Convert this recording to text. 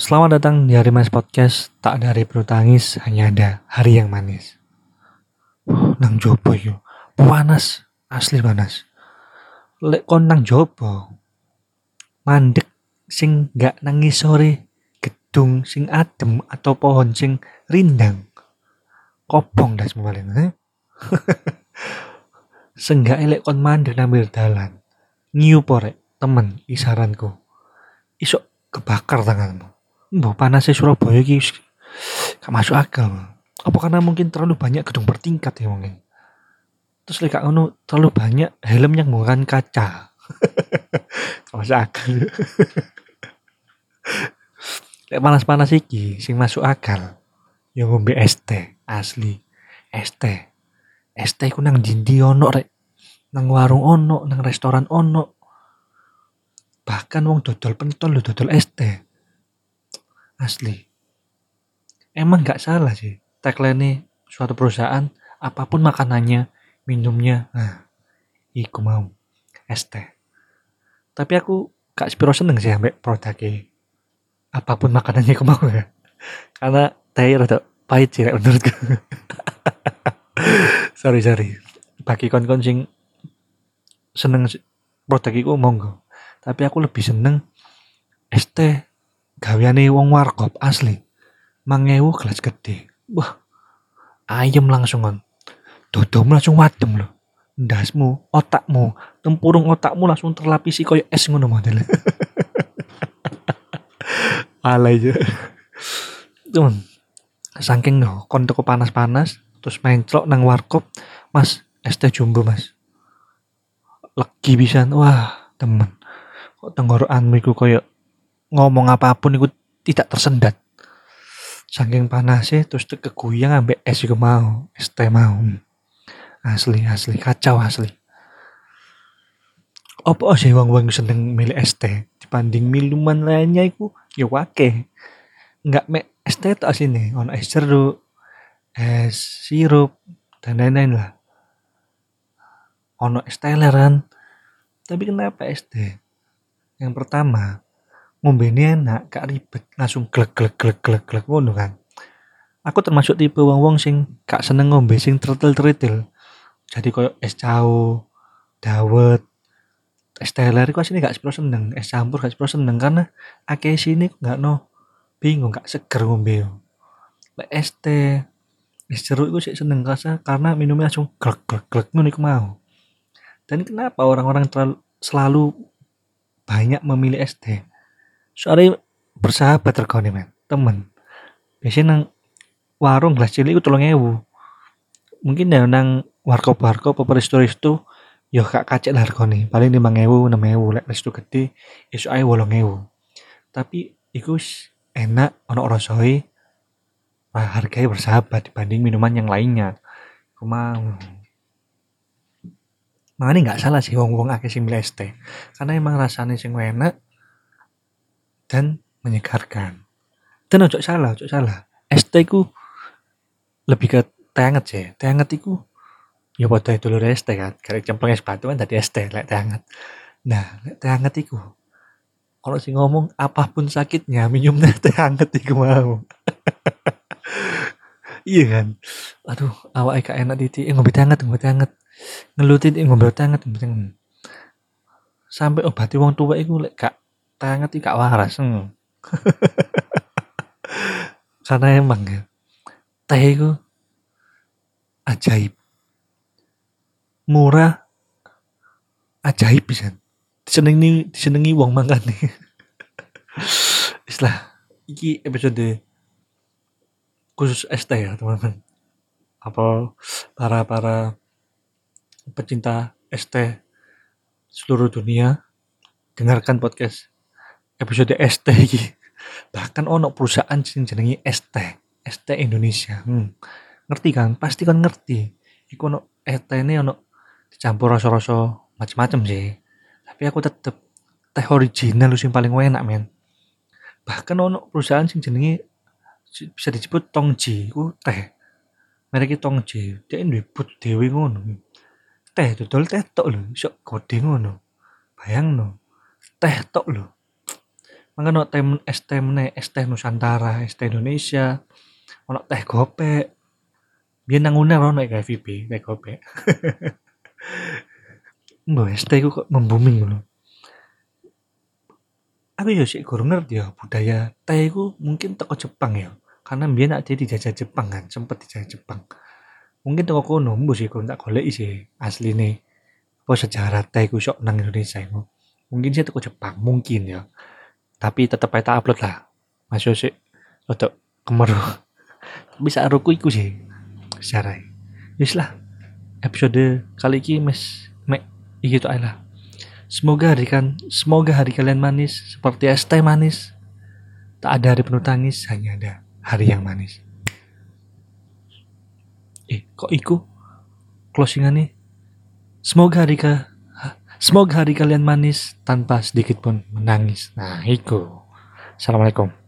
Selamat datang di Hari Mas Podcast. Tak ada hari penuh tangis, hanya ada hari yang manis. Nang jopo yo, panas, asli panas. Lek kon nang jopo, mandek sing gak nangis sore, gedung sing adem atau pohon sing rindang. Kopong semua paling. Eh? Senggak elek kon mandek nambir dalan. Nyiu porek, temen, isaranku. Isok kebakar tanganmu. Mbah panasnya Surabaya iki gak masuk akal. Apa karena mungkin terlalu banyak gedung bertingkat ya mungkin. Terus lek ngono terlalu banyak helm yang menggunakan kaca. masuk akal. lek panas-panas iki sing masuk akal. Ya ngombe teh asli. Es teh ku nang dindi ono rek. Nang warung ono, nang restoran ono. Bahkan wong dodol pentol lho dodol teh asli. Emang nggak salah sih tagline suatu perusahaan apa pun makanannya minumnya. Nah iku mau es teh. Tapi aku gak sepiro seneng sih ambek produknya. Apa pun makanannya aku mau ya. Karena teh rada pahit sih menurutku. Sorry sorry. Bagi kon-kon sing seneng produk iku monggo. Tapi aku lebih seneng es teh gaweane wong warkop asli. Mangewu gelas gede wah ayam langsung kan dodomu langsung wadem loh ndasmu otakmu tempurung otakmu langsung terlapisi koyo es ngono model. Alay aja cuman saking no kon teko panas-panas terus main celok nang warkop mas es teh jumbo mas. Legi bisa wah temen. Kok tenggorokanmu iku koyo ngomong apa pun itu tidak tersendat. Saking panasnya terus keguyang ambek es juga mau es teh mau. Asli asli kacau asli. Apa sih wong wong seneng milih es teh? Dibanding minuman lainnya itu ya wake. Nggak me es teh tak sini. Ono es jeruk es sirup dan lain-lain lah. Ono es teleran tapi kenapa es teh? Yang pertama ngombe ini enak gak ribet. Langsung glek glek glek glek glek ngono kan. Aku termasuk tipe wong wong sing gak seneng ngombe sing tertil jadi koyo es cau dawet es teler iku asine gak sepro seneng. Es campur gak sepro seneng karena akeh sini gak no bingung gak seger ngombe lek es teh es jeruk itu sih seneng rasa karena minumnya langsung glek glek glek ngono mau. Dan kenapa orang-orang selalu banyak memilih es teh soalnya bersahabat regane men. Temen. Biasanya nang warung gelas cilik itu tolong ewu. Mungkin ya nang warkop warkop apa resto yo kak kacek lah regane paling lima ewu enam ewu lek resto gede isu ae wolong ewu. Tapi iku enak ono rasoi harganya bersahabat dibanding minuman yang lainnya. Aku mau. Makanya nggak salah sih wong wong akeh sing karena emang rasanya sing enak dan menyegarkan. Dan ojo salah, ojo salah. ST ku lebih ke teh hangat sih. Teh hangat iku ya padha dulur ST kan. Karek cemplung es batu kan tadi ST lek teh hangat. Nah, lek teh hangat iku kalau sih ngomong apa pun sakitnya minum teh hangat iku mau. iya kan. Aduh, awak eka enak titi, eh, ngombe teh hangat, ngombe teh hangat. Ngelutin eh, ngombe teh hangat, Sampai obati wong tua iku lek gak tangan tidak waras. Hmm. karena emang ya teh itu ajaib. Murah ajaib bisa. Disenengi disenengi uang makan nih. Istilah iki episode khusus ST ya teman-teman. Apa para para pecinta ST seluruh dunia dengarkan podcast episode ST iki. Bahkan ono perusahaan sing jenenge ST, ST Indonesia. Hmm. Ngerti kan? Pasti kan ngerti. Iku ono ST ini ono dicampur rasa-rasa macam-macam sih. Tapi aku tetep teh original sing paling enak men. Bahkan ono perusahaan sing jenenge bisa disebut Tongji, iku teh. Mereka Tongji, dia duwe but dhewe ngono. Teh dodol teh tok lho, iso gede ngono. Bayang no. Teh tok lho mangga no teh es teh meneh es teh Nusantara es teh Indonesia ono teh gopek. Biar nang uner ono kayak teh gopek. Mbak es teh kok membuming loh aku ya sih kurang ngerti ya budaya teh itu mungkin teko Jepang ya karena biar nak jadi dijajah Jepang kan sempet dijajah Jepang. Mungkin toko kono mbok sih kok tak sih asli nih apa sejarah teh ku sok nang Indonesia itu mungkin sih toko Jepang mungkin ya tapi tetap aja upload lah masuk sih untuk kemeru bisa aku iku sih sejarah Yes lah episode kali ini mes mek gitu aja lah Semoga hari kan, semoga hari kalian manis seperti es teh manis. Tak ada hari penuh tangis, hanya ada hari yang manis. Eh, kok iku? Closingan nih. Semoga hari ka, semoga hari kalian manis tanpa sedikit pun menangis. Nah, iku. Assalamualaikum.